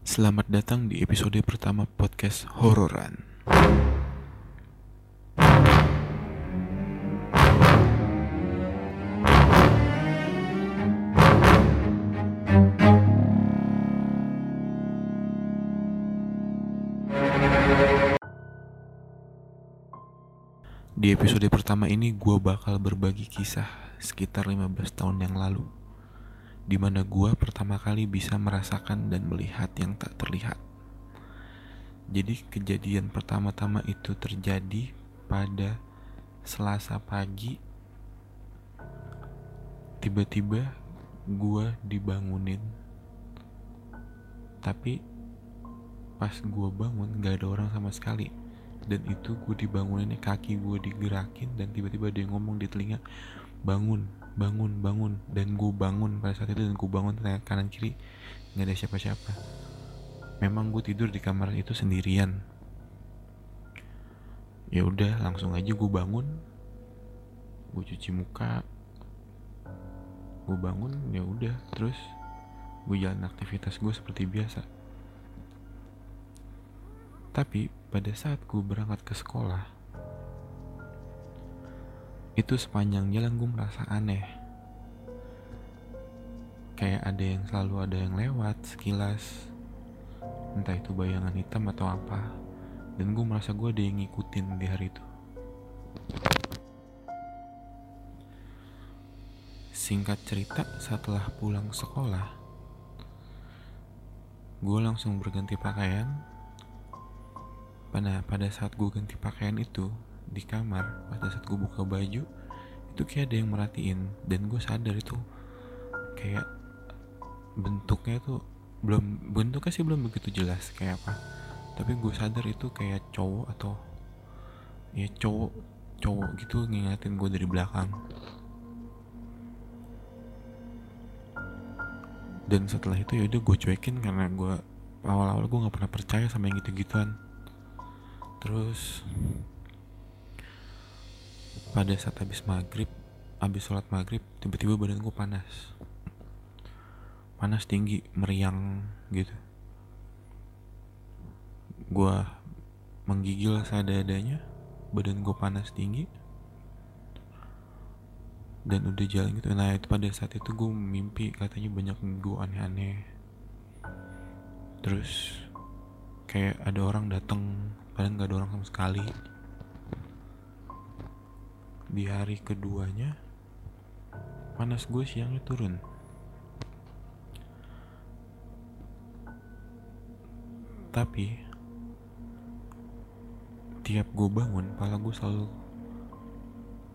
Selamat datang di episode pertama podcast Hororan. Di episode pertama ini gue bakal berbagi kisah sekitar 15 tahun yang lalu di mana gue pertama kali bisa merasakan dan melihat yang tak terlihat. Jadi kejadian pertama-tama itu terjadi pada Selasa pagi. Tiba-tiba gue dibangunin. Tapi pas gue bangun gak ada orang sama sekali. Dan itu gue dibanguninnya kaki gue digerakin dan tiba-tiba dia ngomong di telinga bangun bangun bangun. Dan gue bangun pada saat itu dan gue bangun kanan kiri. Nggak ada siapa-siapa. Memang gue tidur di kamar itu sendirian. Ya udah langsung aja gue bangun. Gue cuci muka. Gue bangun ya udah. Terus gue jalan aktivitas gue seperti biasa. Tapi pada saat gue berangkat ke sekolah itu sepanjang jalan gue merasa aneh. Kayak ada yang selalu ada yang lewat sekilas. Entah itu bayangan hitam atau apa. Dan gue merasa gue ada yang ngikutin di hari itu. Singkat cerita setelah pulang sekolah gue langsung berganti pakaian. Pada pada saat gue ganti pakaian itu di kamar pada saat gue buka baju itu kayak ada yang merhatiin dan gue sadar itu kayak bentuknya tuh belum bentuknya sih belum begitu jelas kayak apa tapi gue sadar itu kayak cowok atau ya cowok cowok gitu ngingatin gue dari belakang. Dan setelah itu ya udah gue cuekin karena gue awal-awal gue nggak pernah percaya sama yang gitu-gituan. Terus pada saat habis maghrib habis sholat maghrib tiba-tiba badan gue panas. Panas tinggi meriang gitu. Gue menggigil seadanya badan gue panas tinggi. Dan udah jalan gitu. Nah itu pada saat itu gue mimpi katanya banyak gue aneh-aneh. Terus kayak ada orang datang padahal nggak ada orang sama sekali di hari keduanya panas gue siangnya turun. Tapi tiap gue bangun pala gue selalu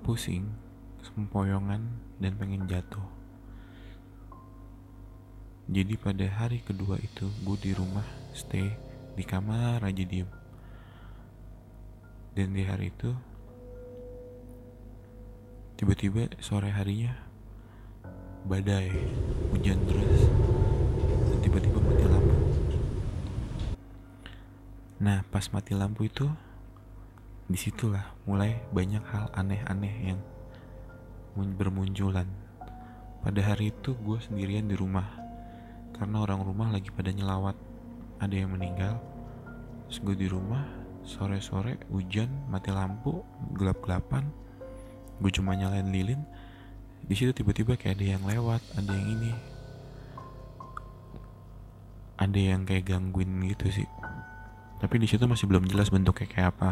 pusing sempoyongan dan pengen jatuh. Jadi pada hari kedua itu gue di rumah stay di kamar aja diem. Dan di hari itu tiba-tiba sore harinya badai hujan terus. Dan tiba-tiba mati lampu. Nah pas mati lampu itu di situlah mulai banyak hal aneh-aneh yang bermunculan. Pada hari itu gue sendirian di rumah karena orang rumah lagi pada nyelawat. Ada yang meninggal terus gue di rumah sore-sore hujan mati lampu gelap-gelapan gue cuma nyalain lilin. Di situ tiba-tiba kayak ada yang lewat ada yang ini. Ada yang kayak gangguin gitu sih. Tapi di situ masih belum jelas bentuknya kayak apa.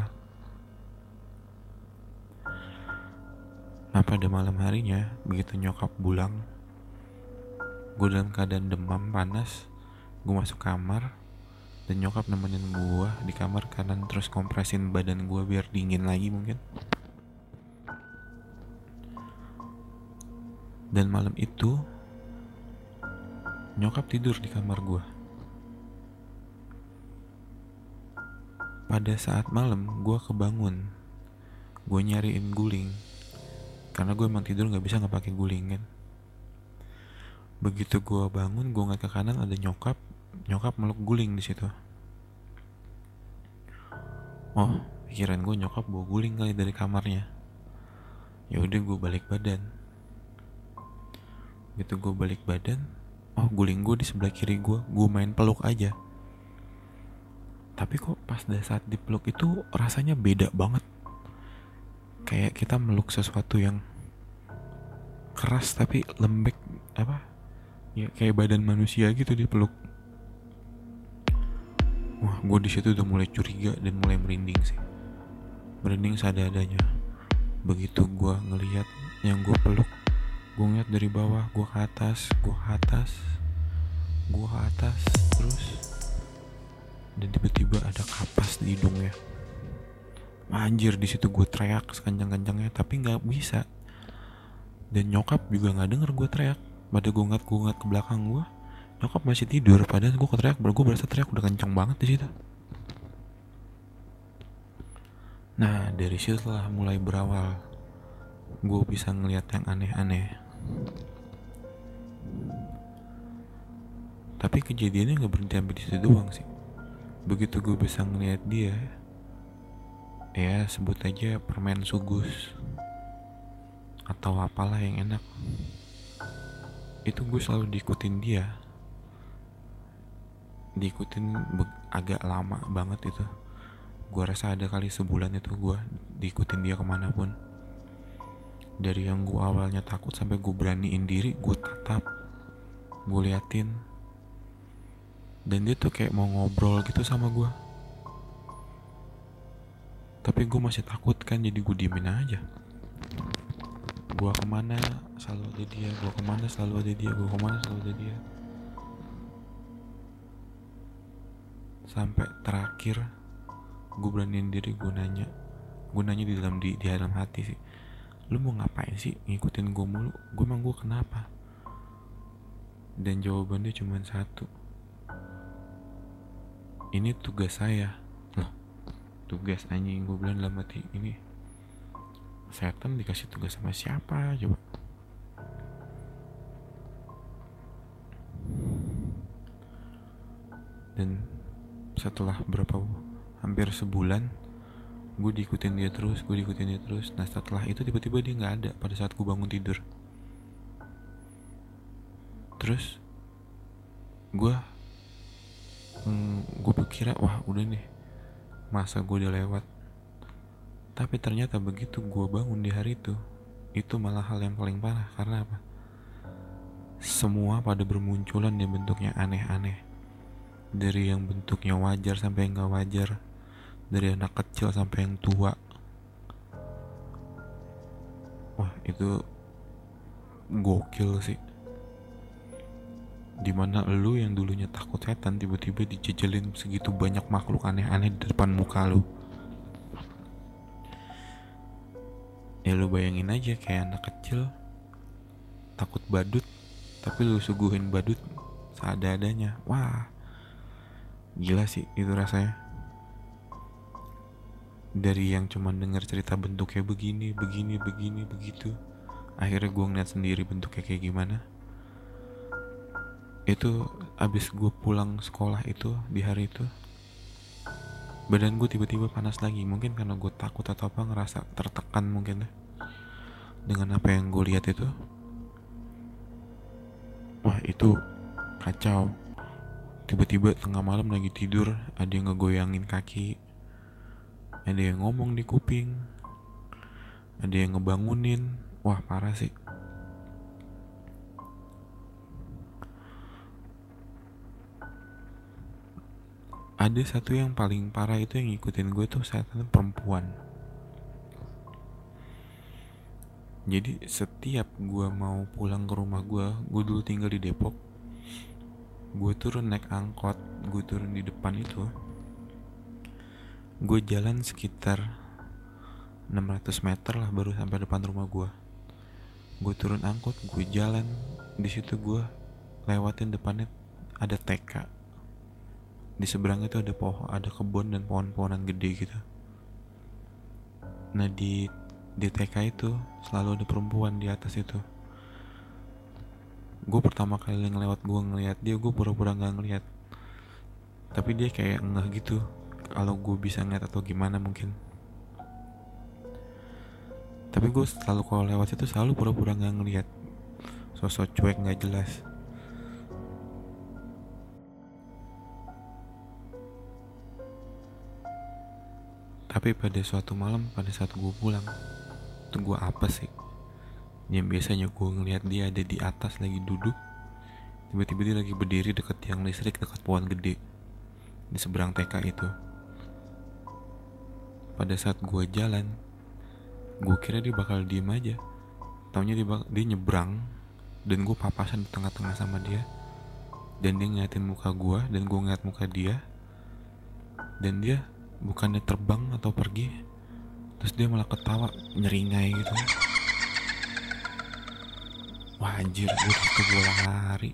Nah pada malam harinya begitu nyokap pulang gue dalam keadaan demam panas gue masuk kamar dan nyokap nemenin gue di kamar kanan terus kompresin badan gue biar dingin lagi mungkin dan malam itu nyokap tidur di kamar gue pada saat malam gue kebangun. Gue nyariin guling. Karena gue emang tidur nggak bisa nggak pakai guling kan? Begitu gue bangun gue ngeliat ke kanan ada nyokap. Nyokap meluk guling di situ. Oh pikiran gue nyokap bawa guling kali dari kamarnya. Ya udah gue balik badan gitu gue balik badan oh guling gue di sebelah kiri gue gue main peluk aja. Tapi kok pas dah saat dipeluk itu rasanya beda banget. Kayak kita meluk sesuatu yang keras tapi lembek apa? Ya kayak badan manusia gitu dipeluk. Wah gue di situ udah mulai curiga dan mulai merinding sih. Merinding sadar-adanya begitu gue ngelihat yang gue peluk gue ngeliat dari bawah gue ke atas gue ke atas gue ke atas terus dan tiba-tiba ada kapas di hidungnya anjir di situ gue teriak sekencang-kencangnya tapi nggak bisa. Dan nyokap juga nggak denger gue teriak. Pada gue ngeliat gue ngeliat ke belakang gue nyokap masih tidur. Padahal gue teriak gue berasa teriak udah kencang banget di situ. Nah dari situ lah mulai berawal gue bisa ngeliat yang aneh-aneh. Tapi kejadiannya nggak berhenti sampai di situ doang sih. Begitu gue bisa ngeliat dia ya sebut aja permen sugus atau apalah yang enak. Itu gue selalu diikutin dia. Diikutin agak lama banget itu. Gue rasa ada kali sebulan itu gue diikutin dia ke mana pun dari yang gue awalnya takut sampai gue beraniin diri gue tatap. Gue liatin. Dan dia tuh kayak mau ngobrol gitu sama gue tapi gue masih takut kan jadi gue diemin aja. Gue ke mana selalu ada dia. Gue ke mana selalu ada dia. Gue ke mana selalu ada dia. Sampai terakhir gue beraniin diri gue nanya. Gue nanya di dalam di, di dalam hati sih lu mau ngapain sih ngikutin gue mulu? Gue emang gue kenapa? Dan jawabannya cuma satu. Ini tugas saya. Tugas anjing gue bilang dalam hati ini setan dikasih tugas sama siapa coba? Dan setelah berapa hampir sebulan gue diikutin dia terus gue diikutin dia terus. Nah setelah itu tiba-tiba dia nggak ada pada saat gue bangun tidur. Terus gue hmm, gue pikir wah udah nih masa gue udah lewat. Tapi ternyata begitu gue bangun di hari itu itu malah hal yang paling parah. Karena apa? Semua pada bermunculan yang bentuknya aneh-aneh. Dari yang bentuknya wajar sampai yang gak wajar dari anak kecil sampai yang tua. Wah itu gokil sih. Di mana lu yang dulunya takut setan tiba-tiba dijejelin segitu banyak makhluk aneh-aneh di depan muka lu. Ya lu bayangin aja kayak anak kecil takut badut tapi lu suguhin badut seada-adanya wah gila sih itu rasanya dari yang cuma denger cerita bentuknya begini begini begini begitu akhirnya gue ngeliat sendiri bentuknya kayak gimana. Itu abis gue pulang sekolah itu di hari itu badan gue tiba-tiba panas lagi. Mungkin karena gue takut atau apa ngerasa tertekan mungkin deh dengan apa yang gue lihat itu. Wah itu kacau. Tiba-tiba tengah malam lagi tidur ada yang ngegoyangin kaki ada yang ngomong di kuping. Ada yang ngebangunin. Wah parah sih. Ada satu yang paling parah itu yang ngikutin gue tuh setan perempuan. Jadi setiap gue mau pulang ke rumah gue gue dulu tinggal di Depok. Gue turun naik angkot gue turun di depan itu gue jalan sekitar 600 meter lah baru sampai depan rumah gue gue turun angkot gue jalan. Di situ gue lewatin depannya ada TK di seberang itu ada pohon ada kebun dan pohon-pohonan gede gitu. Nah di di TK itu selalu ada perempuan di atas itu. Gue pertama kali ngelewat gue ngeliat dia gue pura-pura nggak ngeliat. Tapi dia kayak nggak gitu kalau gue bisa ngeliat atau gimana mungkin. Tapi gue selalu kalau lewat itu selalu pura-pura nggak ngeliat. Sosok cuek nggak jelas. Tapi pada suatu malam pada saat gue pulang itu gue apa sih? Yang biasanya gue ngeliat dia ada di atas lagi duduk tiba-tiba dia lagi berdiri deket tiang listrik deket pohon gede. Di seberang TK itu pada saat gue jalan gue kira dia bakal diem aja. Taunya dia, dia nyebrang dan gue papasan di tengah-tengah sama dia. Dan dia ngeliatin muka gue dan gue ngeliat muka dia. Dan dia bukannya terbang atau pergi terus dia malah ketawa nyeringai gitu. Wah anjir gue gitu gue lari.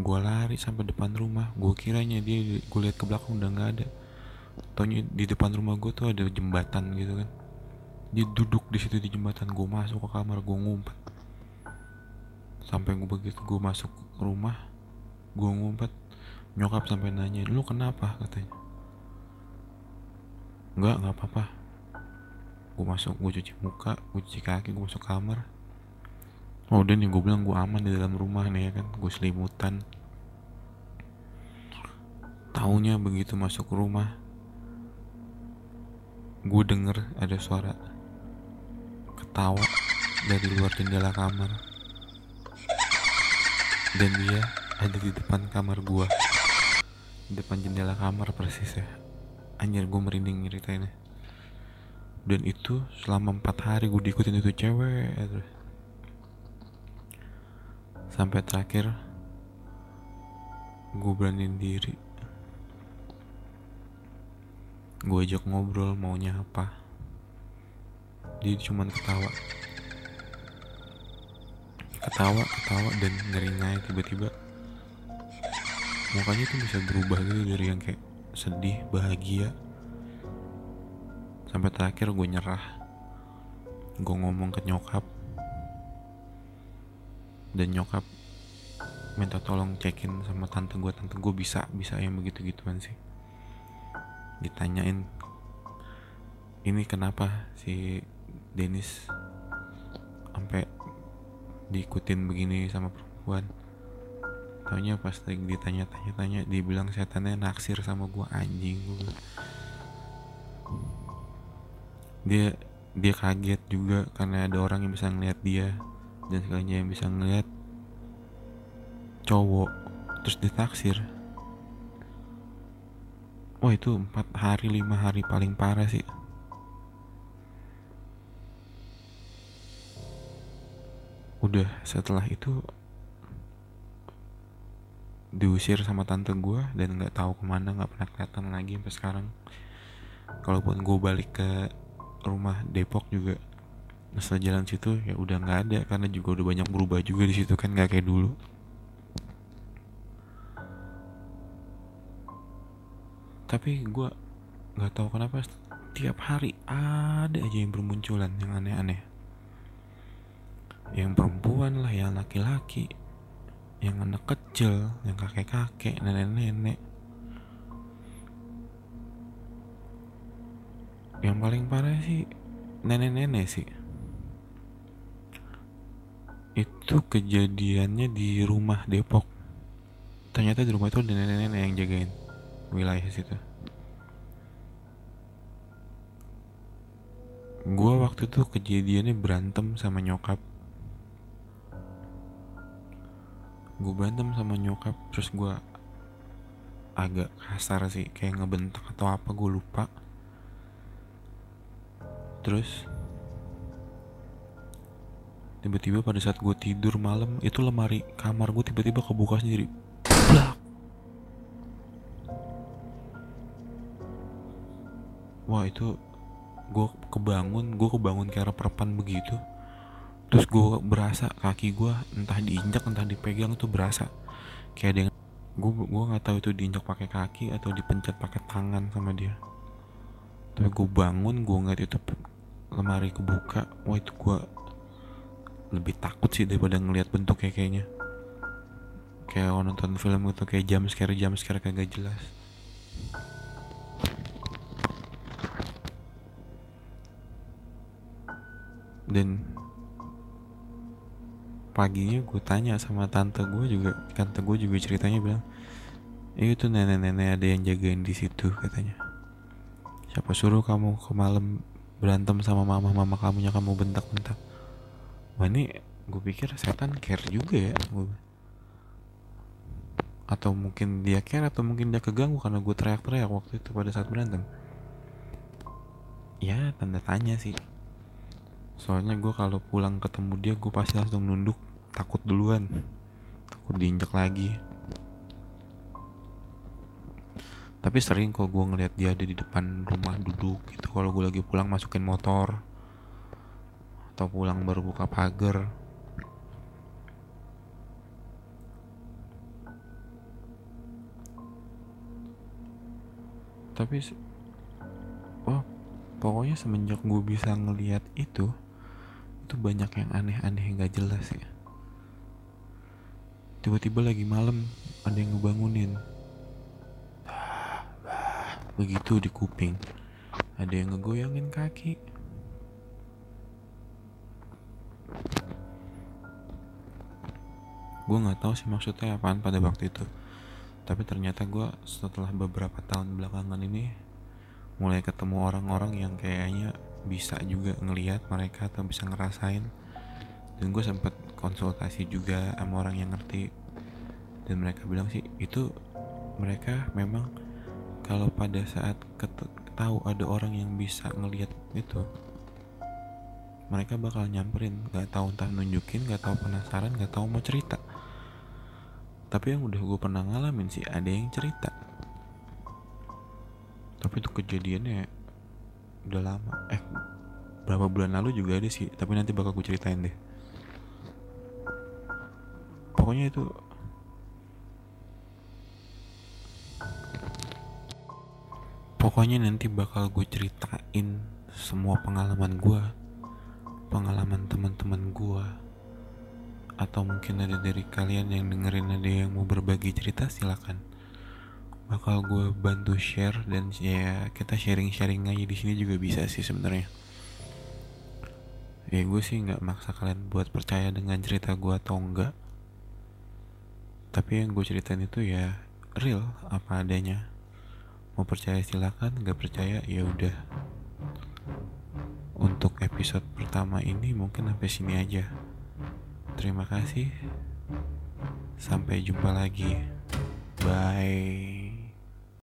Gue lari sampai depan rumah. Gue kiranya dia gue lihat ke belakang udah nggak ada Taunya di depan rumah gue tuh ada jembatan gitu kan. Dia duduk di situ di jembatan gue masuk ke kamar gue ngumpet. Sampai gue begitu gue masuk rumah gue ngumpet. Nyokap sampai nanya lu kenapa? katanya. Enggak nggak apa-apa. Gue masuk gue cuci muka gue cuci kaki gue masuk kamar. Oh udah nih gue bilang gue aman di dalam rumah nih ya kan gue selimutan. Taunya begitu masuk rumah gue denger ada suara ketawa dari luar jendela kamar. Dan dia ada di depan kamar di depan jendela kamar persis ya. Anjir gue merinding nyeritainnya. Dan itu selama empat hari gue diikutin itu cewek terus sampai terakhir gue beraniin diri gue ajak ngobrol maunya apa. Dia cuman ketawa. Ketawa ketawa dan ngeringai tiba-tiba. Mukanya tuh bisa berubah gitu dari yang kayak sedih bahagia. Sampai terakhir gue nyerah. Gue ngomong ke nyokap. Dan nyokap minta tolong cekin sama tante gue tante gue bisa bisa yang begitu gituan sih ditanyain ini kenapa si Dennis sampai diikutin begini sama perempuan Taunya pas lagi ditanya-tanya-tanya dibilang setannya naksir sama gua anjing gua. Dia dia kaget juga karena ada orang yang bisa ngeliat dia dan sekalinya yang bisa ngeliat cowok terus ditaksir Wah itu empat hari lima hari paling parah sih. Udah setelah itu diusir sama tante gue dan nggak tahu ke mana nggak pernah kelihatan lagi sampai sekarang. Kalaupun gue balik ke rumah Depok juga setelah jalan situ ya udah nggak ada karena juga udah banyak berubah juga di situ kan nggak kayak dulu tapi gue nggak tahu kenapa tiap hari ada aja yang bermunculan yang aneh-aneh yang perempuan lah yang laki-laki yang anak kecil, yang kakek-kakek, nenek-nenek. Yang paling parah sih nenek-nenek sih. Itu kejadiannya di rumah Depok. Ternyata di rumah itu ada nenek-nenek yang jagain wilayah situ. Gua waktu itu kejadiannya berantem sama nyokap. Gue berantem sama nyokap terus gue agak kasar sih kayak ngebentak atau apa gue lupa. Terus tiba-tiba pada saat gue tidur malam itu lemari kamar gue tiba-tiba kebuka sendiri wah itu gue kebangun gue kebangun kayak perpan begitu. Terus gue berasa kaki gue entah diinjak entah dipegang tuh berasa. Kayak dengan gue gue nggak tahu itu diinjak pakai kaki atau dipencet pakai tangan sama dia. Tapi gue bangun gue ngeliat itu lemari kebuka. Wah itu gue lebih takut sih daripada bentuk kayak kayaknya. Kayak nonton film itu kayak jam scare jam scare kagak jelas dan paginya gue tanya sama tante gue juga tante gue juga ceritanya bilang eh, itu nenek-nenek ada yang jagain di situ katanya. Siapa suruh kamu ke malam berantem sama mama mama kamunya kamu bentak-bentak? Wah ini gue pikir setan care juga ya gue atau mungkin dia care atau mungkin dia keganggu karena gue teriak-teriak waktu itu pada saat berantem. Ya tanda tanya sih soalnya gue kalau pulang ketemu dia gue pasti langsung nunduk. Takut duluan. Takut diinjak lagi. Tapi sering kok gue ngeliat dia ada di depan rumah duduk gitu. Kalau gue lagi pulang masukin motor. Atau pulang baru buka pagar. Tapi oh pokoknya semenjak gue bisa ngeliat itu itu banyak yang aneh-aneh yang gak jelas ya. Tiba-tiba lagi malam ada yang ngebangunin. Begitu di kuping. Ada yang ngegoyangin kaki. Gue nggak tahu sih maksudnya apaan pada waktu itu. Tapi ternyata gue setelah beberapa tahun belakangan ini mulai ketemu orang-orang yang kayaknya bisa juga ngelihat mereka atau bisa ngerasain. Dan gue sempet konsultasi juga sama orang yang ngerti. Dan mereka bilang sih itu mereka memang kalau pada saat tahu ada orang yang bisa ngelihat itu mereka bakal nyamperin. Nggak tahu entah nunjukin nggak tahu penasaran nggak tahu mau cerita. Tapi yang udah gue pernah ngalamin sih ada yang cerita. Tapi itu kejadiannya udah lama eh berapa bulan lalu juga ada sih tapi nanti bakal gue ceritain deh pokoknya itu Pokoknya nanti bakal gue ceritain semua pengalaman gue, pengalaman teman-teman gue, atau mungkin ada dari kalian yang dengerin ada yang mau berbagi cerita silakan. Bakal gue bantu share dan ya kita sharing-sharing aja di sini juga bisa sih sebenarnya. Ya gue sih nggak maksa kalian buat percaya dengan cerita gue atau enggak. Tapi yang gue ceritain itu ya real apa adanya. Mau percaya silakan nggak percaya ya udah. Untuk episode pertama ini mungkin sampai sini aja. Terima kasih. Sampai jumpa lagi. Bye